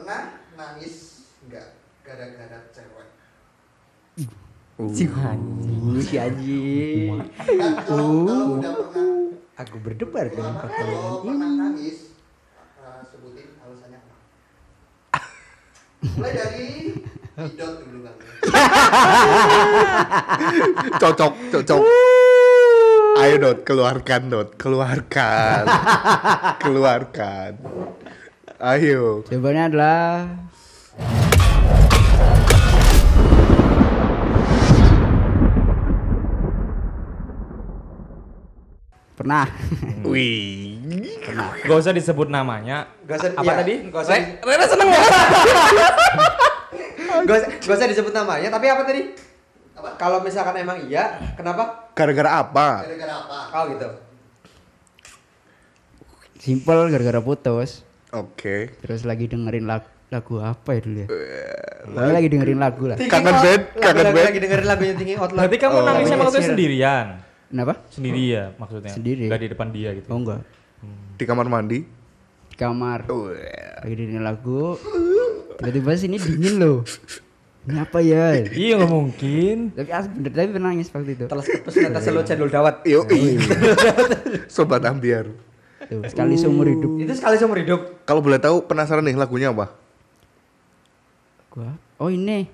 pernah nangis nggak gara-gara cewek? Si anjing, si anjing. Kalau, kalau udah pernah Aku berdebar dengan pertanyaan pernah ini. nangis, eh, sebutin alasannya apa? Mulai dari idot dulu kan. Cocok, cocok. Ayo Dot, keluarkan Dot, keluarkan. keluarkan. Ayo. Jawabannya adalah pernah. Wih. Gak usah disebut namanya. Gak usah Apa iya, tadi? Gak usah, Re- Rena seneng banget. gak usah, gak usah disebut namanya, tapi apa tadi? Apa? Kalau misalkan emang iya, kenapa? Gara-gara apa? Gara-gara apa? Oh gitu. Simple gara-gara putus. Oke. Terus lagi dengerin lagu, lagu apa ya dulu ya? Pokoknya lagi dengerin lagu lah. Kangen band, lagi- kangen lagi- band. Lagi dengerin lagunya Thinking Out Loud. Berarti kamu Oh. nangisnya Lagunya maksudnya sendirian. Kenapa? Sendiri ya maksudnya. Sendiri. Gak di depan dia gitu. Oh enggak. Di kamar mandi. Di kamar. Wah. Lagi dengerin lagu. Tiba-tiba sini dingin loh. Ini apa ya? Iya nggak mungkin. Tapi asli bener tapi pernah nangis waktu itu. Telas kepes nata selo cendol dawat. Yo, Sobat ambiar. Tuh, sekali seumur hidup. Itu sekali seumur hidup. Kalau boleh tahu penasaran nih lagunya apa? Gua. Oh ini.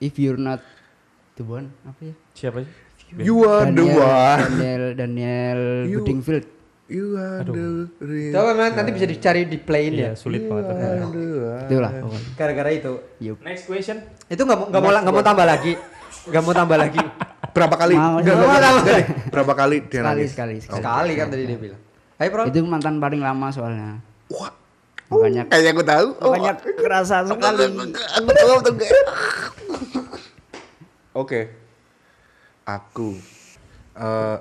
If you're not the one apa ya? Siapa sih? You are the one. Daniel Daniel You- Bedingfield. You are the real. Coba nanti bisa dicari di playin Iya ya. sulit banget. You are the one. Itulah. Gara-gara itu. Next question. Itu nggak mau nggak mau nggak mau tambah lagi. Nggak mau tambah lagi. Berapa kali? Mau, Enggak, mau, enggak, mau. enggak, enggak. Berapa kali dia Sekali, nangis? sekali, sekali. Sekali kan tadi dia bilang. Ayo bro. Itu mantan paling lama soalnya. Wah, Makanya kayaknya aku tahu. Oh, makanya kerasa sekali. Aku tahu, tahu. Oke. Aku eh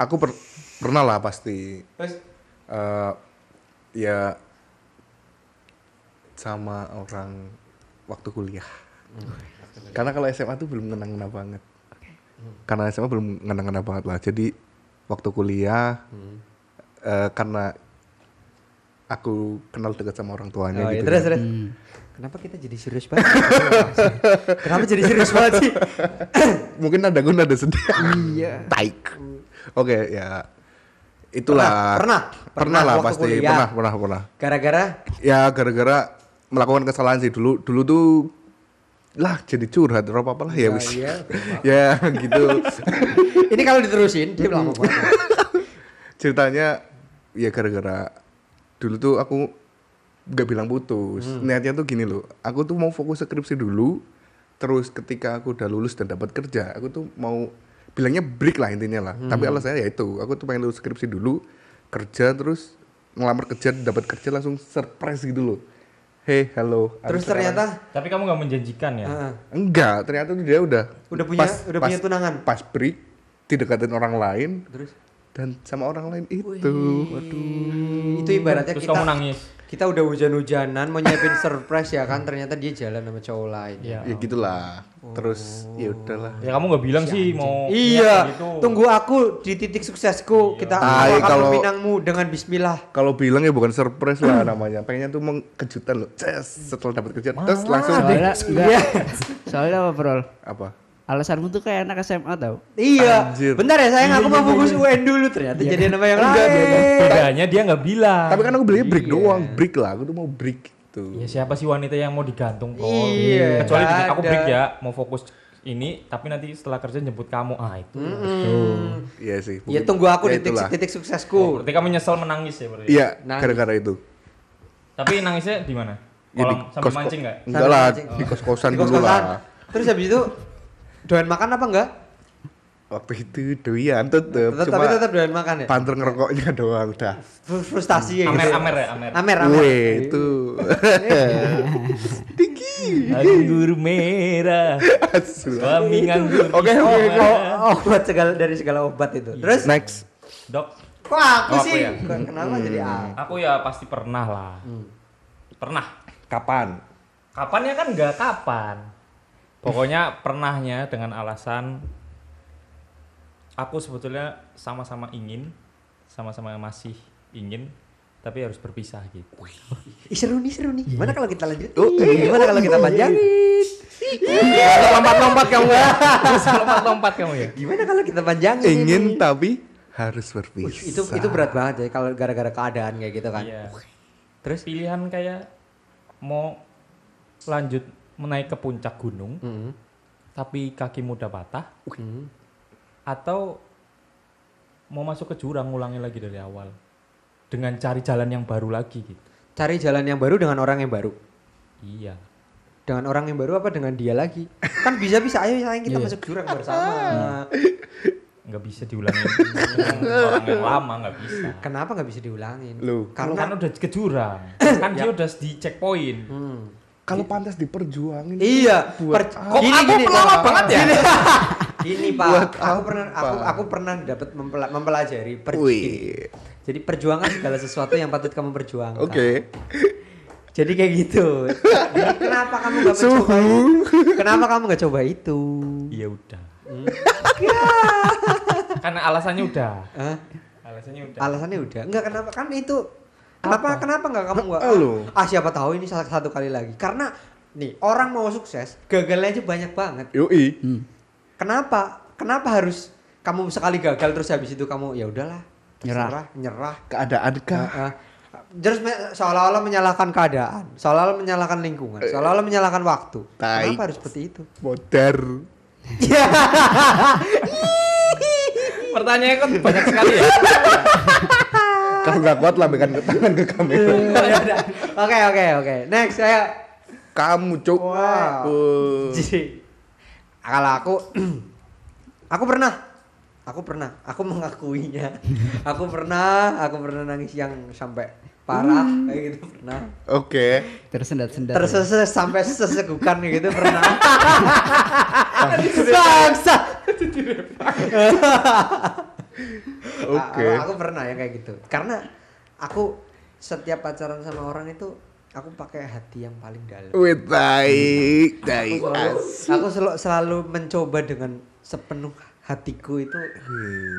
aku per- pernah lah pasti Terus eh ya sama orang waktu kuliah. Karena kalau SMA tuh belum ngena-ngena banget. Karena SMA belum ngena-ngena banget lah. Jadi waktu kuliah eh, karena aku kenal dekat sama orang tuanya Oh, iya, gitu. terus kan. terus. Kenapa kita jadi serius banget? Kenapa jadi serius banget sih? Mungkin ada guna ada sedih. Iya. Taik. Oke, ya itulah. Pernah, pernah. Pernah, lah pasti. kuliah. Pernah, pernah, pernah. Gara-gara Ya gara-gara melakukan kesalahan sih dulu. Dulu tuh lah jadi curhat atau apa lah ya Ya, wis. iya. ya gitu. ini kalau diterusin dia lama banget. Ceritanya ya gara-gara dulu tuh aku nggak bilang putus. Hmm. Niatnya tuh gini loh. Aku tuh mau fokus skripsi dulu. Terus ketika aku udah lulus dan dapat kerja, aku tuh mau bilangnya break lah intinya lah. Tapi Hmm. alasannya ya itu, aku tuh pengen lulus skripsi dulu, kerja terus ngelamar kerja, dapat kerja langsung surprise gitu loh. Hey, halo. Terus sekarang- ternyata Tapi kamu nggak menjanjikan ya? Heeh. enggak, ternyata tuh dia udah Udah punya- udah punya tunangan? Pas break didekatin orang lain terus dan sama orang lain itu. itu ibaratnya Terus kita kamu nangis. kita udah hujan-hujanan mau nyiapin surprise ya kan ternyata dia jalan sama cowok lain. Iya. Ya gitulah. Terus ya udahlah. Ya kamu nggak bilang sih mau Iya, gitu. tunggu aku di titik suksesku. Kita Tai, aku akan kalau- meminangmu dengan bismillah. Kalau bilang ya bukan surprise lah namanya. Pengennya tuh mengkejutan loh. Ces, setelah dapat kerja terus langsung Soalnya enggak. Iya. Soalnya apa, Bro? apa? Alasanmu tuh kayak anak SMA tau. Iya. Anjir. Bentar ya sayang aku mau fokus UN dulu ternyata jadi nama yang Enggak, lain. Bedanya dia nggak bilang. Tapi kan aku belinya break Iya. doang, break lah. Aku tuh mau break gitu. Ya siapa sih wanita yang mau digantung Pol? Iya, Kecuali nggak aku ada. break ya, mau fokus ini, tapi nanti setelah kerja jemput kamu. Ah itu. Iya sih. Ya tunggu aku ya di titik, itulah. titik Oh, suksesku. berarti kamu nyesel menangis ya berarti? Iya, Nangis. gara-gara itu. Tapi nangisnya di mana? Ya, di sambil kos- mancing nggak? Enggak lah, mancing. di kos-kosan Di dulu lah. Terus habis itu doyan makan apa enggak? Waktu itu doyan tetep, Tetap, cuma tapi tetap doyan makan ya. panter ngerokoknya doang udah. Fr- Frustasi ya Amer gitu. amer ya amer. Amer amer. Weh, itu. Anggur merah, Asu. kami nganggur. Oke, oke. Oh, obat segala dari segala obat itu. Terus Next. Dok, kok aku Oh, aku sih? ya? Kenapa jadi aku? aku ya pasti pernah lah. Pernah. Kapan? Kapan ya kan nggak kapan. Pokoknya pernahnya dengan alasan aku sebetulnya sama-sama ingin, sama-sama masih ingin, tapi harus berpisah gitu. Ih, seru nih, seru nih. Gimana kalau kita lanjut? Oh, Gimana kalau kita panjangin? Lompat-lompat kamu ya. Terus lompat-lompat kamu ya. Gimana kalau kita panjangin? Ingin ini? tapi harus berpisah. itu itu berat banget ya kalau gara-gara keadaan kayak gitu kan. Iya. Terus Pilihan kayak mau lanjut menaik ke puncak gunung Hmm. tapi kakimu udah patah Hmm. atau mau masuk ke jurang ngulangi lagi dari awal dengan cari jalan yang baru lagi gitu. Cari jalan yang baru dengan orang yang baru. Iya. Dengan orang yang baru apa dengan dia lagi? Kan bisa-bisa ayo sayang kita Iya. masuk jurang bersama. nggak bisa diulangi dengan orang yang lama nggak bisa. Kenapa nggak bisa diulangin? Loh, Kalau Karena kan udah ke jurang, kan dia udah di checkpoint. Hmm. Kalau pantas diperjuangin. Iya, Buat per- apa? gini, aku gini, pelawak Pak. banget ya? Gini, Gini, Pak. Buat aku pernah aku apa? aku pernah dapat mempela- mempelajari per- Wih. Jadi perjuangan segala sesuatu yang patut kamu perjuangkan. Oke. Jadi kayak gitu. Jadi kenapa kamu nggak mencoba? Kenapa kamu nggak coba itu? Iya udah. Karena alasannya udah. Hah? Alasannya udah. Alasannya udah. Enggak kenapa kan itu Kenapa kenapa nggak kamu nggak Ah, lu. ah siapa tahu ini salah satu kali lagi karena nih orang mau sukses gagalnya aja banyak banget Yoi. Hmm. Kenapa? Kenapa harus kamu sekali gagal terus habis itu kamu ya udahlah Nyerah. nyerah. Keadaan kah? Heeh. Terus me- seolah-olah menyalahkan keadaan, seolah-olah menyalahkan lingkungan, seolah-olah menyalahkan waktu. Tai. Kenapa harus seperti itu? Modar. Pertanyaannya kan banyak sekali ya. Kalau nggak kuat lambaikan ke tangan ke kamera. Ya udah. Oke oke oke. Next ayo. Kamu cuk. Wow. Jadi kalau aku aku pernah aku pernah aku mengakuinya aku pernah aku pernah nangis yang sampai parah kayak gitu pernah Oke. Tersendat-sendat. terseses sampai sesegukan gitu pernah bangsa Oke. A- aku pernah ya kayak gitu karena aku setiap pacaran sama orang itu aku pakai hati yang paling dalam Wih, baik, baik. aku selalu, aku selalu, selalu mencoba dengan sepenuh hatiku itu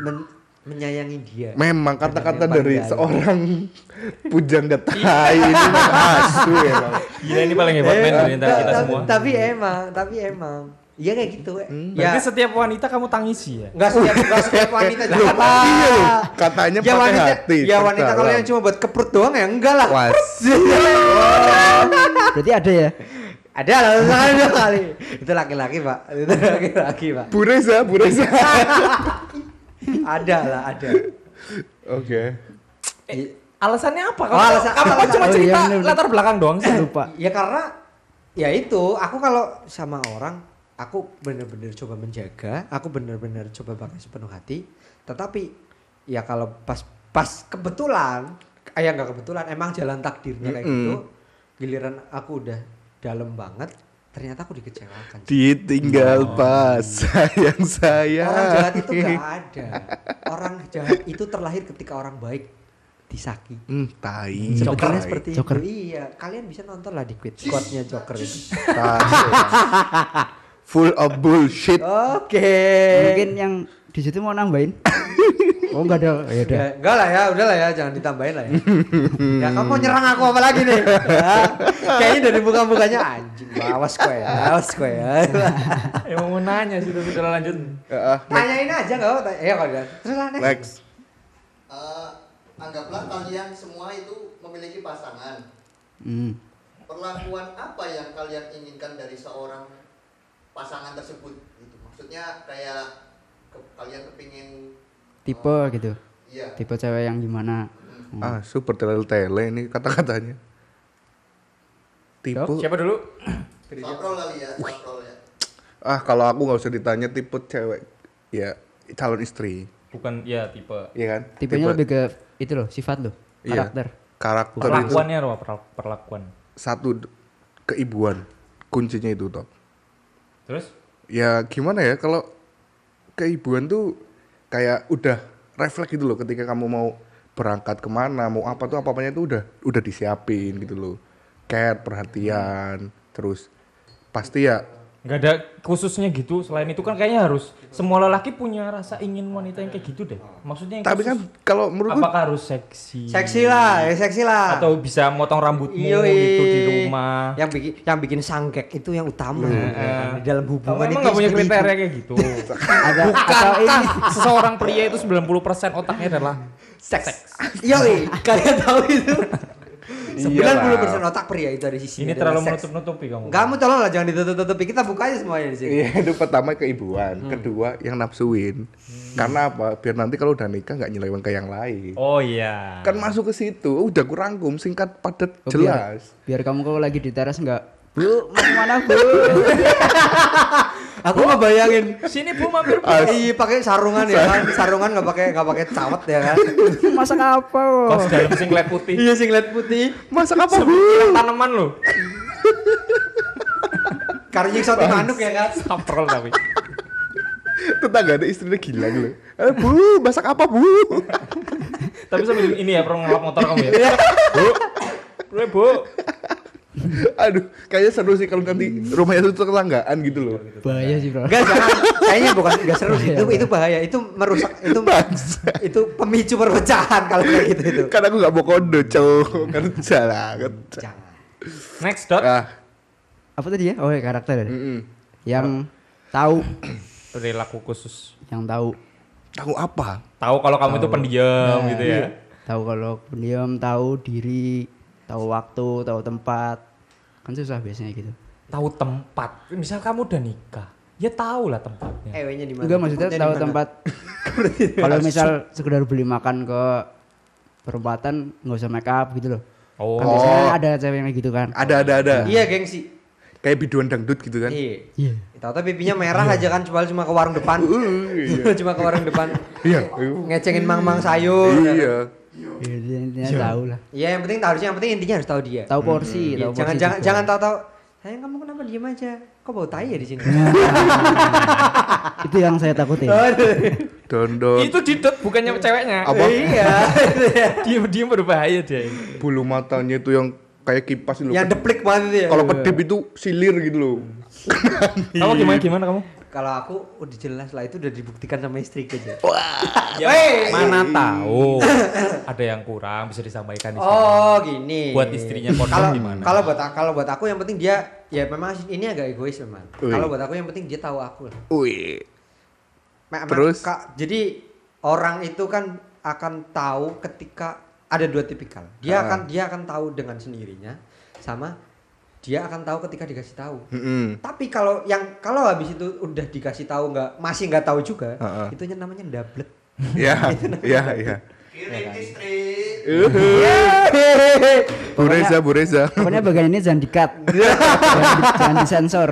men- menyayangi dia Memang kata-kata dari dalam. seorang pujangga tai ini asu ya. Gila ini paling hebat men dari antara kita ta- semua. tapi emang tapi emang iya kayak gitu ya Berarti setiap wanita kamu tangisi ya? Nggak setiap, nggak setiap wanita Loh, juga. iya loh, katanya ya pakai wanita, hati. Ya wanita kalau yang cuma buat keprut doang ya enggak lah. Was. Berarti ada ya? Ada lah ada kali. Itu laki-laki pak. Itu laki-laki pak. Bu Reza, Bu Reza. Ada lah ada. Oke. I- Alasannya apa? Kamu, Oh, alasan- kamu alasan- cuma oh, iya, cerita bener, bener. latar belakang doang sih. Lupa. Ya karena ya itu aku kalau sama orang aku bener-bener coba menjaga, aku bener-bener coba pakai sepenuh hati. Tetapi ya kalau pas pas kebetulan, eh, ya nggak kebetulan, emang jalan takdirnya kayak Mm-mm. gitu. Giliran aku udah dalam banget, ternyata aku dikecewakan. Ditinggal pas sayang saya. Orang jahat itu gak ada. Orang jahat itu terlahir ketika orang baik disaki. Hmm, tai. Sebetulnya tai. seperti Joker. itu. Iya, kalian bisa nonton lah di quit squadnya Joker itu. Tai. Full of bullshit. Oke. Mungkin yang di situ mau nambahin. oh enggak ada. Ya udah. Ya, enggak lah ya, udah lah ya, jangan ditambahin lah ya. ya kamu mau nyerang aku apa lagi nih? Ya, kayaknya dari buka-bukanya anjing, awas kok ya, awas kok ya. Ya mau nanya sih tapi udah lanjut. Ah, Tanyain aja enggak apa-apa. Ya kalau. Terus lah next. next. Eh, anggaplah kalian semua itu memiliki pasangan. Hmm. Perlakuan apa yang kalian inginkan dari seorang pasangan tersebut? Gitu. Maksudnya kayak ke- kalian kepingin Tipe gitu. iya. Tipe cewek yang gimana? Hmm. Ah, super tele-tele ini kata-katanya. Tipe. Siapa dulu? Saprol kali ya, saprol ya. Ah, kalau aku nggak usah ditanya tipe cewek. Ya, calon istri. Bukan ya tipe. Iya kan? Tipenya Tipe- lebih ke itu loh, sifat loh, Iya. karakter. karakter itu Perlakuannya apa? Per- Perlakuan. satu keibuan kuncinya itu top Terus? ya gimana ya kalau keibuan tuh kayak udah refleks gitu loh ketika kamu mau berangkat ke mana mau apa tuh apa apanya tuh udah udah disiapin gitu loh care perhatian terus pasti ya nggak ada khususnya gitu selain itu kan kayaknya harus semua lelaki punya rasa ingin wanita yang kayak gitu deh maksudnya yang Tapi khusus, kan kalau menurutku apakah harus seksi Seksi lah, ya seksi lah. atau bisa motong rambutmu Yoi. gitu di rumah Yang bikin yang bikin sangkek itu yang utama. Ya kan? Di dalam hubungan emang itu nggak punya kriteria itu. kayak gitu Ada atau ini seseorang pria itu 90% otaknya adalah Seks. Yoi, kalian tahu itu? 90% Iyalah. otak pria itu ada di sini. ini terlalu menutup-nutupi kamu Kamu tolonglah jangan ditutup-tutupi. Kita buka aja semuanya di sini. Iya itu pertama keibuan, kedua yang nafsuin. Karena apa? Biar nanti kalau udah nikah nggak nyeleweng ke yang lain. oh iya Kan masuk ke situ, udah kurangkum, singkat, padat, Oh, jelas. biar, biar kamu kalau lagi di teras enggak Bu, mau ke mana bu? Aku ngebayangin sini bu mampir bu Iya pakai sarungan ya kan, sarungan nggak pakai nggak pakai cawat ya kan. Masak apa? kos dalam singlet putih iya singlet putih, Masak apa bu? Tanaman loh karya soti manuk ya kan. saprol tapi Tetangga ada istrinya gila gitu. Eh, bu, masak apa bu? tapi sambil ini ya pernah ngelap motor kamu ya bu bu bu Aduh, kayaknya seru sih kalau nanti rumahnya itu tetanggaan gitu loh. Bahaya sih bro. Enggak jangan, kayaknya bukan enggak seru sih. Itu itu bahaya, itu merusak, itu itu pemicu perpecahan kalau kayak gitu itu. Kan aku nggak mau kondo, cowok kerja lah, kerja. Jangan. next dot Ah, Apa tadi ya? Oh ya karakter ya? mm-mm. Yang tahu, perilaku khusus yang tahu, tahu apa? tahu kalau kamu itu pendiam Nah, gitu ya tahu kalau pendiam, tahu diri, tahu waktu, tahu tempat. Kan susah biasanya gitu. tahu tempat misal kamu udah nikah ya tahu lah tempatnya Ewenya di mana? Enggak maksudnya Tempatnya tahu tempat. Kalau misal sekedar beli makan ke perempatan nggak usah make up gitu loh. oh Kan biasanya ada cewek yang kayak gitu kan. Ada, ada, ada. Iya, gengsi. Kayak biduan dangdut gitu kan? Iya. Iya. Tahu tapi pipinya merah aja kan cuma cuma ke warung depan. cuma ke warung depan. Iya. Ngecengin mang-mang sayur. Iya. Iya, dia intinya tahu lah. Iya, yang penting harusnya yang penting intinya harus tahu dia. Tahu porsi, Iya, tahu jangan porsi jangan juga. jangan tahu-tahu. Sayang kamu kenapa diem aja? Kok bau tai ya di sini? Itu yang saya takutin. Dondot, itu didot bukannya ceweknya Apa? Iya. diem diem berbahaya dia bulu matanya itu yang kayak kipas itu. yang deplik banget itu ya. Kalau kedip itu silir gitu loh. kamu gimana gimana kamu Kalau aku udah jelas lah itu udah dibuktikan sama istri aja. ya, Wey. mana tahu ada yang kurang bisa disampaikan di sini Oh gini. buat istrinya Kalau gimana kalau buat kalau buat aku yang penting dia ya memang ini agak egois memang. Kalau buat aku yang penting dia tahu aku. lah. Wih. Terus? Kak, jadi orang itu kan akan tahu ketika ada dua tipikal. Dia Ah. akan dia akan tahu dengan sendirinya sama dia akan tahu ketika dikasih tahu. Mm-mm. Tapi kalau yang kalau habis itu udah dikasih tahu nggak masih nggak tahu juga, Heeh. itu namanya double. Iya, iya, iya. Kirim istri. Bu Reza, Bu Reza. Pokoknya bagian ini jangan di-cut. jangan, di- jangan disensor.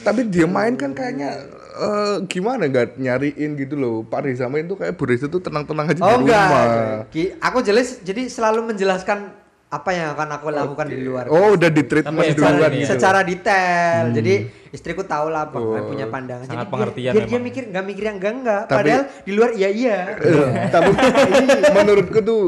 Tapi dia main kan kayaknya eh, gimana nggak nyariin gitu loh. Pak Reza main tuh kayak Bu Reza tuh tenang-tenang aja Oh di enggak. rumah. Ki- Aku jelas jadi selalu menjelaskan apa yang akan aku lakukan di luar. Oh, udah di treatment secara, duluan ya. gitu. secara detail. Jadi istriku tahu lah apa Oh. punya pandangan. Sangat Jadi pengertian biar, biar dia memang. mikir nggak mikir yang enggak enggak. Tapi- Padahal di luar iya iya. Eh, Tapi ini menurutku tuh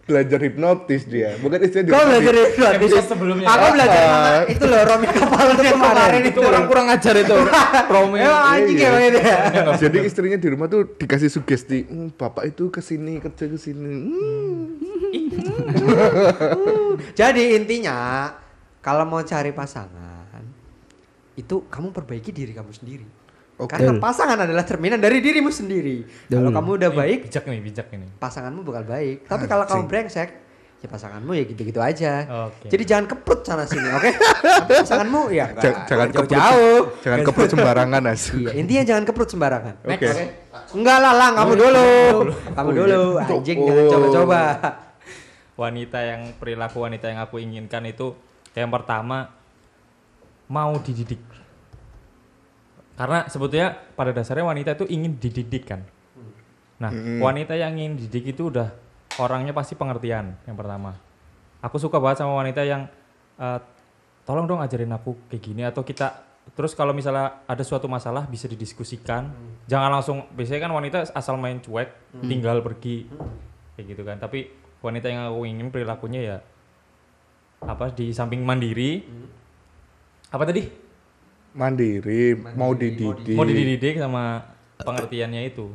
belajar hipnotis dia. Bukan istilah Kau belajar hipnotis Episode sebelumnya. Aku belajar sama itu loh Romi kapalnya kemarin itu orang kurang ajar itu Romi Emang anjing Iya. itu ya. Jadi istrinya di rumah tuh dikasih sugesti, "Hmm, bapak itu ke sini kerja ke sini. Hmm. Jadi intinya kalau mau cari pasangan itu kamu perbaiki diri kamu sendiri. Oke. Karena pasangan adalah cerminan dari dirimu sendiri. Kalau kamu udah baik, bijak nih bijak ini pasanganmu bakal baik. Tapi kalau kamu brengsek, ya pasanganmu ya gitu-gitu aja. Oke. Jadi jangan keprut sana sini, oke? Tapi pasanganmu ya enggak, Ja- jangan keprut jauh-jauh. Jangan keprut sembarangan as. Iya, intinya jangan keprut sembarangan. Oke. Enggak lah, lang, kamu dulu. Kamu Oh, iya. dulu, anjing jangan Oh. coba-coba. Wanita yang perilaku wanita yang aku inginkan itu yang pertama mau dididik. Karena sebetulnya pada dasarnya wanita itu ingin dididik kan? Nah Mm-mm. wanita yang ingin dididik itu udah orangnya pasti pengertian yang pertama. Aku suka banget sama wanita yang eh, tolong dong ajarin aku kayak gini atau kita terus kalau misalnya ada suatu masalah bisa didiskusikan. Jangan langsung biasanya kan wanita asal main cuek tinggal pergi kayak gitu kan. Tapi wanita yang aku ingin perilakunya ya apa di samping mandiri apa tadi Mandiri, mau dididik. mau dididik sama pengertiannya itu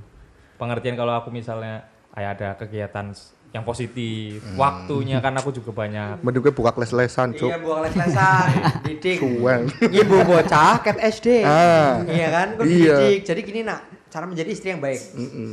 pengertian kalau aku misalnya kayak ada kegiatan yang positif waktunya kan aku juga banyak Mending buka les-lesan, Cuk. Iya, buang les-lesan, didik. Suwen. Ibu bocah cat SD. Ah. Iya kan? Gue Iya. didik. Jadi gini nak, cara menjadi istri yang baik.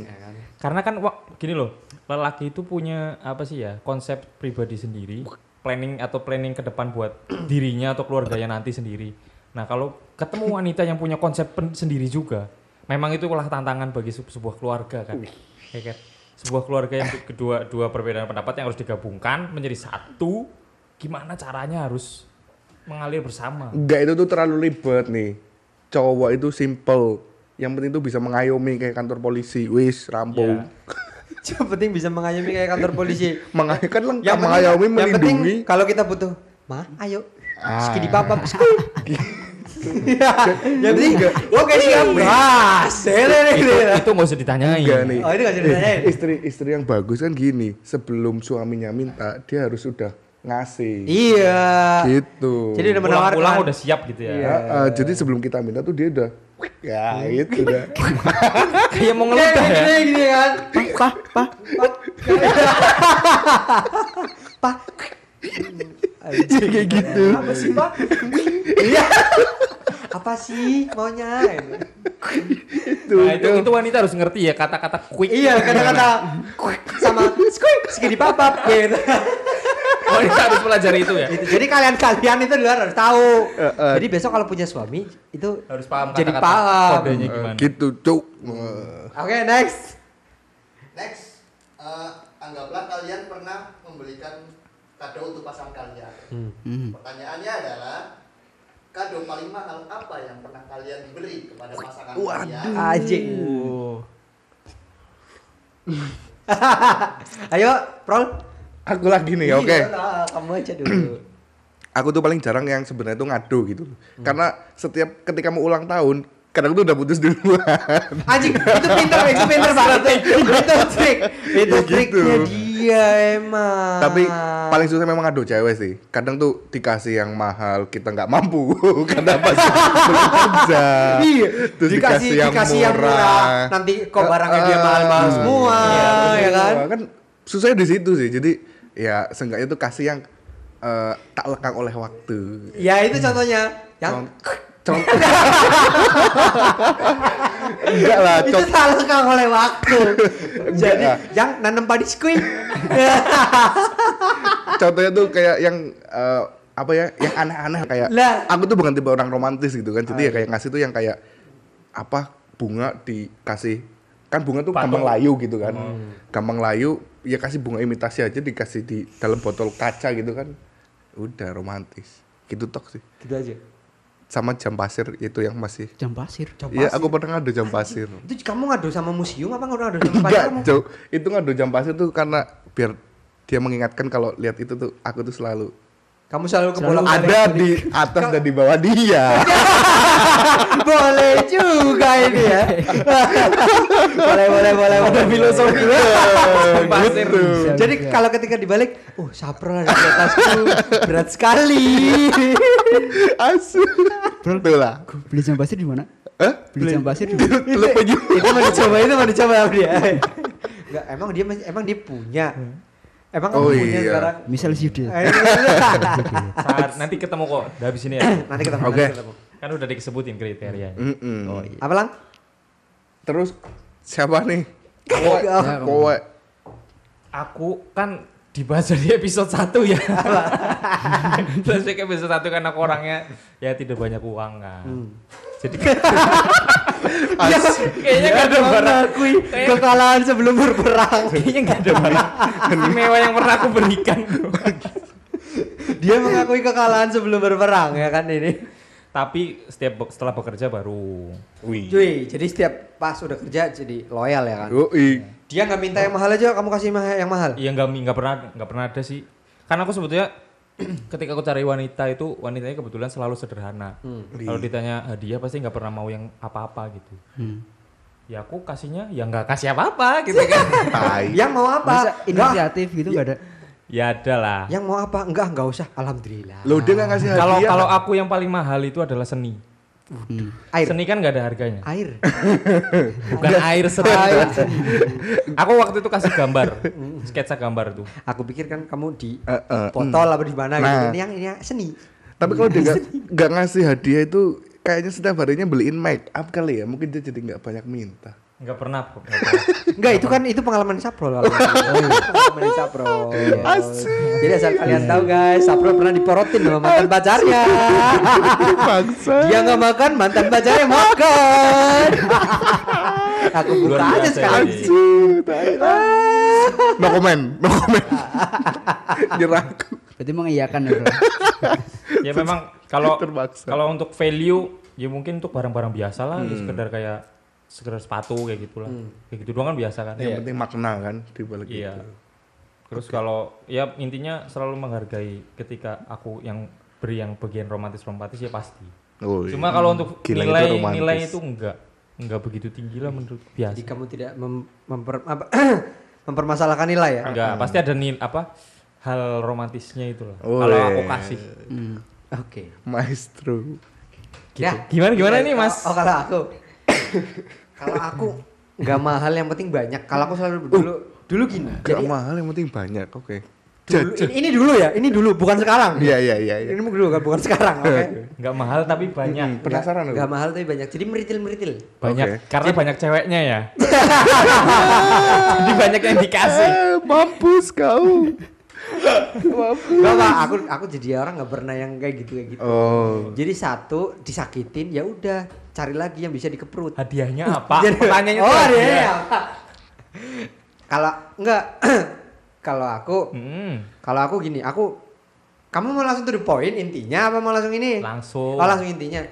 Ya kan? karena kan wak- gini loh lelaki itu punya apa sih ya konsep pribadi sendiri planning atau planning ke depan buat dirinya atau keluarganya nanti sendiri nah kalau ketemu wanita yang punya konsep sendiri juga memang itulah tantangan bagi se- sebuah keluarga kan Ya kan? sebuah keluarga yang kedua dua perbedaan pendapat yang harus digabungkan menjadi satu gimana caranya harus mengalir bersama Enggak itu tuh terlalu ribet nih. Cowok itu simple. Yang penting tuh bisa mengayomi kayak kantor polisi. Wis, rampung. Yang penting bisa mengayomi kayak kantor polisi. Mengayomi kan lengkap Yang mengayomi yang penting melindungi. kalau kita butuh, ma, ayo. Ah. Papap, skuy. Yang penting, oke siap. Gas. itu nggak usah ditanyain Enggak nih. Oh, itu nggak usah ditanyain. istri istri yang bagus kan gini, sebelum suaminya minta, dia harus sudah ngasih. Iya. Gitu. Jadi udah menawarkan. pulang-pulang udah siap gitu ya Iya. Ah, jadi sebelum kita minta tuh dia udah ya itu dah. kayak mau ngeludah ya gini, gini kan. Pah. Pak. Iya, kayak gitu. Apa sih, Pak? Iya. Apa sih maunya? Tuh, Nah, itu, itu wanita harus ngerti ya kata-kata quick. Iya, kata-kata sama skuy, skidi papap gitu. Wanita harus pelajari itu ya. Itu. Jadi kalian-kalian itu di luar harus tahu. Eh, eh. Jadi besok kalau punya suami itu Harus paham Jadi kata-kata paham. kodenya gimana. gitu, cuk. Eh, Oke, next. Next, eh, anggaplah kalian pernah membelikan kado untuk pasangan kalian. Hmm. Pertanyaannya adalah kado paling mahal apa yang pernah kalian beri kepada pasangan Waduh. kalian? Anjing. Ayo, Prol. Aku lagi nih, oke. Iya lah, kamu aja dulu. Aku tuh paling jarang yang sebenarnya tuh ngado gitu. Karena setiap ketika mau ulang tahun, kadang tuh udah putus duluan. Anjing, itu pinter, itu pinter banget. Itu, itu trik. Itu Ya triknya gitu. dia emang. Tapi paling susah memang ngado cewek sih. Kadang tuh dikasih yang mahal kita nggak mampu karena pas belum kerja. Iya, Terus dikasih, dikasih yang murah. Nanti kok barangnya dia Eh, mahal-mahal eh, semua, iya, ya kan? Kan susahnya di situ sih. Jadi ya seenggaknya tuh kasih yang eh, tak lekang oleh waktu. Ya itu contohnya. Yang Contoh. Enggak lah, itu contoh. salah kang oleh waktu. Jadi lah. yang nanam padi squid. contohnya tuh kayak yang eh, apa ya yang aneh-aneh kayak Lah. aku tuh bukan tipe orang romantis gitu kan jadi ya kayak ngasih tuh yang kayak apa bunga dikasih kan bunga tuh gampang layu gitu kan gampang layu ya kasih bunga imitasi aja dikasih di dalam botol kaca gitu kan udah romantis gitu tok sih gitu aja. Sama jam pasir itu yang masih Jam pasir. Iya aku pernah ngadu jam pasir Itu kamu ngadu sama museum apa ngadu sama enggak pacarmu? jauh itu ngadu jam pasir tuh karena biar dia mengingatkan kalau lihat itu tuh aku tuh selalu Kamu selalu ke bola ada di atas dan di bawah dia. boleh juga ini ya. boleh boleh boleh boleh filosofi. Pasir. gitu. Jadi kalau ketika dibalik, oh saprol ada di atasku berat sekali. Asu. Tuh lah. Beli jam pasir di mana? Hah? Beli jam pasir di mana? Itu mau dicoba itu mau dicoba dia. Enggak, emang dia emang dia punya. Emang kamu Oh, punya iya. sekarang? Misal Yuda. Eh, Saat nanti ketemu kok udah habis ini ya. Nanti ketemu. Oke. ketemu. Kan udah disebutin kriterianya. Mm-mm. Oh iya. Apa lang? Terus siapa nih? Kowe. Kowe. Aku kan dibahas dari episode 1 ya. Terus ke episode 1 kan aku orangnya ya tidak banyak uang kan. Jadi kayaknya gak ada barang mengakui kekalahan sebelum berperang. kayaknya gak ada barang mewah yang pernah aku berikan. Dia mengakui kekalahan sebelum berperang ya kan ini. Tapi setiap be- setelah bekerja baru Wih. Cuy, jadi setiap pas udah kerja jadi loyal ya kan. Yoi. Dia nggak minta yang mahal aja, kamu kasih yang mahal. Iya nggak nggak pernah nggak pernah ada sih. Karena aku sebetulnya ketika aku cari wanita itu wanitanya kebetulan selalu sederhana. Kalau ditanya hadiah pasti nggak pernah mau yang apa-apa gitu. Hmm. Ya aku kasihnya ya nggak kasih apa-apa gitu kan. Yang mau apa? Masa inisiatif gitu nggak ada? Ya ada lah. Yang mau apa? Enggak, enggak usah. Alhamdulillah. Lo dia nggak ngasih hadiah. Kalau kalau aku yang paling mahal itu adalah seni. Hmm. Air. Seni kan nggak ada harganya. Air. Bukan air seni. aku waktu itu kasih gambar, sketsa gambar tuh. Aku pikir kan kamu di Eh, eh, botol apa di mana gitu. Nah. Ini yang ini yang seni. Tapi kalau dia nggak nggak ngasih hadiah itu kayaknya setiap harinya beliin make up kali ya. Mungkin dia jadi nggak banyak minta. Nggak pernah. Enggak, itu kan itu pengalaman Sapro kalau. pengalaman di Sapro. Jadi asal kalian tahu guys, Sapro pernah diporotin sama mantan pacarnya. Bangsa. Dia nggak makan, mantan pacarnya makan. Aku buka Luar aja biasa sekarang. tai. No comment, no comment. Nyerah aku. Berarti mengiyakan ya, Bro. ya memang kalau kalau untuk value ya mungkin untuk barang-barang biasa lah, ya sekedar kayak sekedar sepatu kayak gitulah. Kayak gitu doang kan biasa kan. Yang penting makna kan di balik Iya. itu. Terus kalau ya intinya selalu menghargai ketika aku yang beri yang bagian romantis romantis ya pasti. Oh, iya. Cuma kalau untuk Gila, itu nilai romantis. nilai itu enggak enggak begitu tinggi lah menurut biasa. Jadi kamu tidak mem- memper- apa, mempermasalahkan nilai ya? Enggak, pasti ada nil apa hal romantisnya itu lah. Oh, Kalau iya. aku kasih. Hmm. Oke. Maestro. Ya. Gimana gimana nih Mas? Oh, kalau aku. Kalau aku nggak mahal yang penting banyak. Kalau aku selalu dulu dulu gini. Gak Jadi mahal yang penting banyak. Oke. dulu, ini, ini dulu ya, ini dulu bukan sekarang. Iya iya iya. iya. Ini dulu kan bukan sekarang, oke. Enggak mahal tapi banyak. Hmm, Penasaran aku. Nggak mahal tapi banyak. Jadi meritil-meritil. Banyak Oke. karena banyak ceweknya ya. Jadi banyak yang dikasih. Eh, mampus kau. Enggak, Pak. Aku aku jadi orang nggak pernah yang kayak gitu kayak gitu. Oh. Jadi satu disakitin ya udah cari lagi yang bisa dikeprut. Hadiahnya apa? Jadi- Pertanyaannya oh, tuh dia hadiah. apa? Kalau enggak kalau aku Hmm, kalau aku gini, aku kamu mau langsung to the point intinya apa mau langsung ini? langsung. Oh, langsung intinya.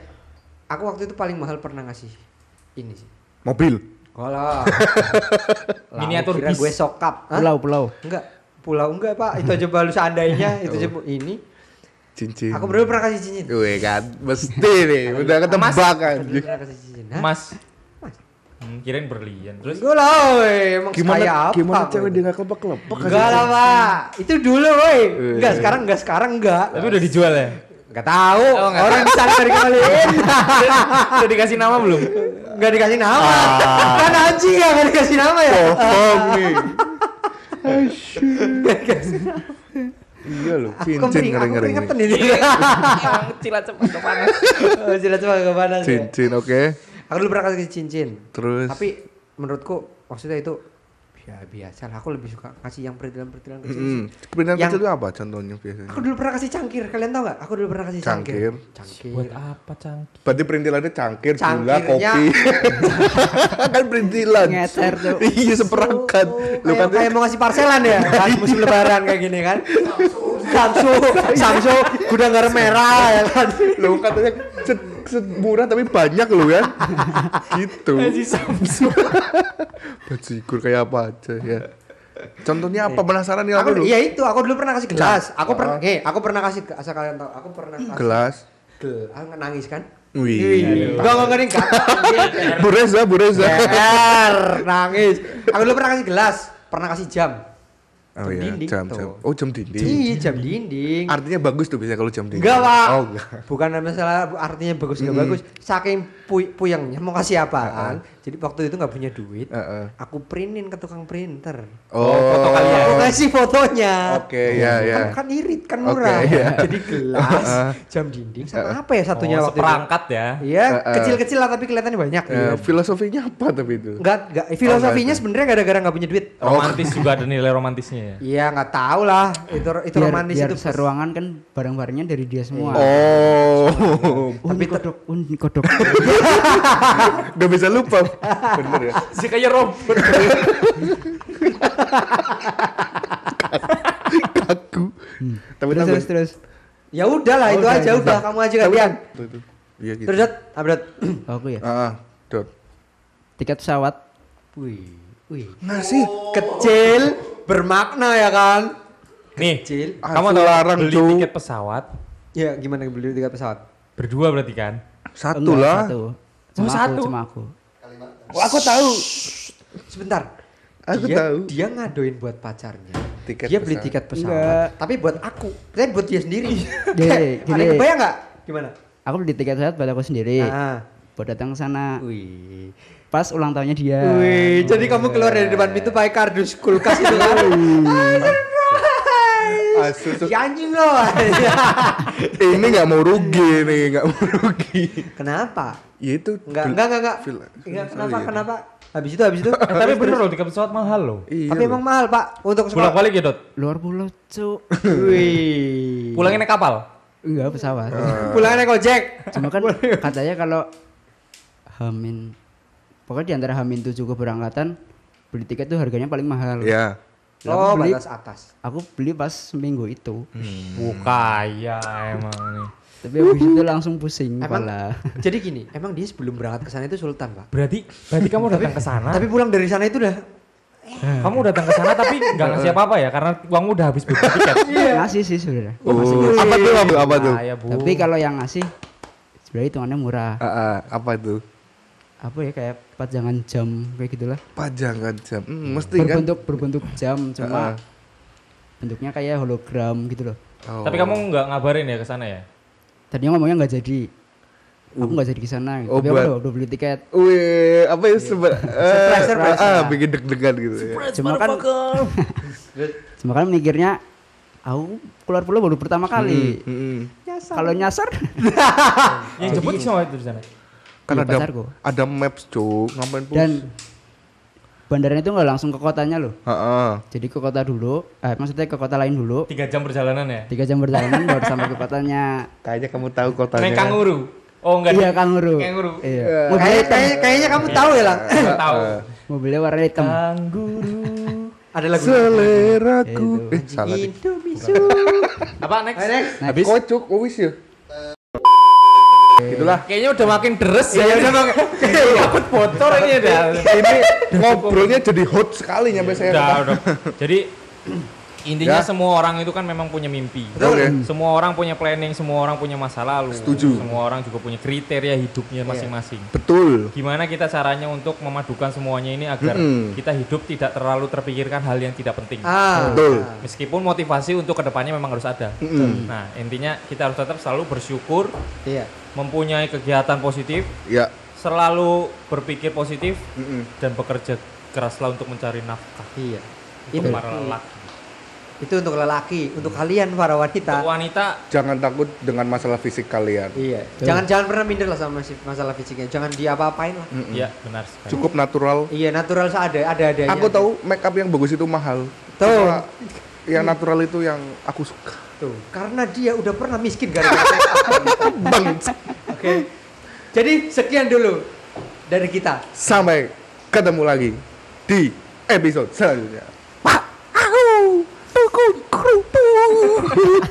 Aku waktu itu paling mahal pernah ngasih ini sih. Mobil. Kalau Miniatur kira bis. gue sokap. Hah? Pulau, pulau. Enggak, pulau enggak, Pak. Itu aja baru seandainya, itu aja bu- ini. Cincin. Aku baru pernah kasih cincin. Gue kan mesti nih udah ketebak kan. Baru pernah kasih cincin. Hah? Mas. Hmm, kirain berlian. Terus Gue lah, woi. Emang Gimana sekaya apa? gimana cewek dia gak kelepek-kelepek Enggak lah, Pak. Itu dulu, woi. Enggak, sekarang enggak, sekarang enggak. tapi udah dijual ya? Enggak tahu. Oh, Orang sana dari kembaliin. udah dikasih nama belum? Enggak dikasih nama. Ah. Kan anjing ya enggak dikasih nama ya. Bohong nih. Iya loh, Aku cincin kemering, aku ngering-ngering. keringetan ini. Cilat cepat ke panas. Oh, Jelas cuma ke mana sih? Cincin, oke. Aku dulu pernah kasih cincin. Terus Tapi menurutku maksudnya itu ya biasa lah. Aku lebih suka kasih yang peritilan-peritilan kecil. sih. Hmm, Perintah Yang- kecil itu apa contohnya biasanya? Aku dulu pernah kasih cangkir. Kalian tahu nggak? Aku dulu pernah kasih cangkir. Cangkir. Cangkir. Buat apa cangkir? Berarti perintilannya cangkir, gula, kopi. kan perintilan. Ngeter tuh. iya seperangkat. Lu kan kayak mau ngasih parselan ya pas musim lebaran kayak gini kan Samsu Samsu gudang garam merah ya kan lu katanya set, set murah tapi banyak lu kan. gitu. Si Samsung. Bajigur kayak apa aja ya. Contohnya apa penasaran nih aku aku dulu. iya itu aku dulu pernah kasih gelas aku pernah eh aku pernah kasih asal kalian tahu aku pernah kasih Gelas. gel aku nggak nangis kan Wih. Enggak enggak enggak enggak Bu Reza, Bu Reza. GR, nangis aku dulu pernah kasih gelas pernah kasih jam Oh Jam iya, dinding jam tuh. jam. Oh jam dinding. iya jam dinding Artinya bagus tuh biasanya kalau jam dinding. Enggak, Pak. Oh, enggak. Bukan masalah artinya bagus enggak Mm. bagus. Saking pu- puyengnya mau kasih apaan. Jadi waktu itu nggak punya duit. Heeh. Aku printin ke tukang printer. Oh, foto kalian. Aku kasih fotonya. Oke, ya ya. Kan, kan irit kan Oke, murah. iya. Jadi gelas, jam dinding sama apa ya satunya Oh, waktu seperangkat ya. Iya, Heeh. kecil-kecil lah tapi kelihatannya banyak. Eh, Iya. filosofinya apa tapi itu? Enggak, enggak. Filosofinya ada. sebenarnya gara-gara nggak punya duit. Romantis juga ada nilai romantisnya ya. Iya, nggak tahu lah. Itu itu biar, romantis biar itu. seruangan kan barang-barangnya dari dia semua. Oh, Oh, ini kodok, oh, kodok. gak bisa lupa. Bener ya. Si kayak robot. Kaku. Tapi terus, terus, terus. Ya udahlah, Oh, itu udah, aja udah. udah. Kamu aja gantian. Tuh, tuh. Iya gitu. Terus, Dot? Aku ya. Ah, ah, Dot. Tiket pesawat. Wih, wih. Ngasih. Kecil, bermakna ya kan? Nih, Kecil. kamu tahu larang, beli Cuk. tiket pesawat Ya gimana beli tiket pesawat? berdua berarti kan? Satu Enggak, lah. Satu. Oh, Cuma aku, satu. cuma aku. Oh, aku tahu. Sebentar. Aku dia, tahu. Dia ngadoin buat pacarnya. Tiket dia beli pesawat. tiket pesawat. Enggak. Tapi buat aku. Saya buat dia sendiri. Kayak, gini. Ada yang kebayang nggak? Gimana? aku beli tiket pesawat buat aku sendiri Ah. buat datang ke sana Wih. pas ulang tahunnya dia Wih, jadi kamu keluar dari depan pintu pakai kardus kulkas itu kan? Asu, su- Si anjing loh. ini nggak mau rugi nih, nggak mau rugi. Kenapa? Ya itu Enggak, enggak, enggak, enggak. kenapa, sorry. kenapa? Habis itu, habis itu. Eh, tapi bener loh tiket pesawat mahal loh. Iya Tapi loh. emang mahal, Pak, untuk Bolak sekolah. balik ya dot. luar pulau cuk Wih. Pulangin naik kapal. enggak pesawat Pulang naik ojek. cuma kan katanya kalau hamin pokoknya di antara hamin tujuh keberangkatan beli tiket tuh harganya paling mahal Ya. Lah, Oh, aku beli batas atas. aku beli pas seminggu itu Wah kaya emang nih. Tapi habis itu langsung pusing Emang- kepala Jadi gini, emang dia sebelum berangkat ke sana itu sultan, Pak. Berarti berarti kamu datang ke sana. Tapi pulang dari sana itu udah kamu datang ke sana tapi nggak ngasih apa-apa ya karena uangmu udah habis beli tiket. ngasih sih sebenarnya Oh, apa tuh apa, apa tuh? Kaya, Bu. tapi kalau yang ngasih sebenarnya hitungannya murah Ah, ah, apa itu? apa ya kayak pajangan jam kayak gitulah Pajangan jam. Hmm, mesti kan. berbentuk berbentuk jam Ah, cuma bentuknya kayak hologram gitu loh Oh. Tapi kamu nggak ngabarin ya ke sana ya? Tadinya ngomongnya nggak jadi aku nggak jadi ke sana Oh, tapi aku udah, udah beli tiket Wih, apa ya seba, Surprise, surprise. ah, bikin deg-degan gitu ya. cuma kan cuma kan mikirnya aku keluar pulau baru pertama kali Hmm, hmm. kalau nyasar Yang jemput siapa itu di sana? Kan Iya, ada ada maps, Cuk. Ngapain pus? dan bandaranya itu nggak langsung ke kotanya loh Heeh. jadi ke kota dulu eh maksudnya ke kota lain dulu Tiga jam perjalanan ya? tiga jam perjalanan baru sampai ke kotanya Kayaknya kamu tahu kotanya. Naik kanguru. Oh enggak. iya kanguru Kanguru. iya mobilnya Kayak- hitam kayak- kayaknya kamu tahu ya, Lang. Nggak tahu. mobilnya warna hitam Kanguru. Ada lagu. Seleraku. Eh, salah deh. Indomisu. Apa next? Next. Habis Kocok, oh, wis ya. Itulah. Kayaknya udah makin deres ya. Iya, udah makin- Takut bocor ini udah. Ini ngobrolnya jadi hot sekali nyampe saya. Udah, udah. Jadi intinya Ya. semua orang itu kan memang punya mimpi. Oke. Semua orang punya planning, semua orang punya masa lalu. Setuju. Semua orang juga punya kriteria hidupnya masing-masing. Betul. Gimana kita caranya untuk memadukan semuanya ini agar Mm-mm. kita hidup tidak terlalu terpikirkan hal yang tidak penting. Ah. Betul. Meskipun motivasi untuk ke depannya memang harus ada. Mm-mm. Nah intinya kita harus tetap selalu bersyukur, Iya. mempunyai kegiatan positif, Ya. selalu berpikir positif Mm-mm. dan bekerja keraslah untuk mencari nafkah Iya. untuk Itu para lelaki. Itu untuk lelaki, untuk kalian para wanita. Untuk wanita Jangan takut dengan masalah fisik kalian. Iya. Jangan jangan pernah minder lah sama si- masalah fisiknya. Jangan diapa-apain lah. Mm-mm. ya benar sekali. Cukup natural. Iya, natural ada ada ada. Aku tahu make up yang bagus itu mahal. Tuh. Cuma yang natural itu yang aku suka. Tuh, karena dia udah pernah miskin gara-gara Bang, Oke. Jadi sekian dulu dari kita. sampai ketemu lagi di episode selanjutnya. Pak, aku, tuku, kerupuk.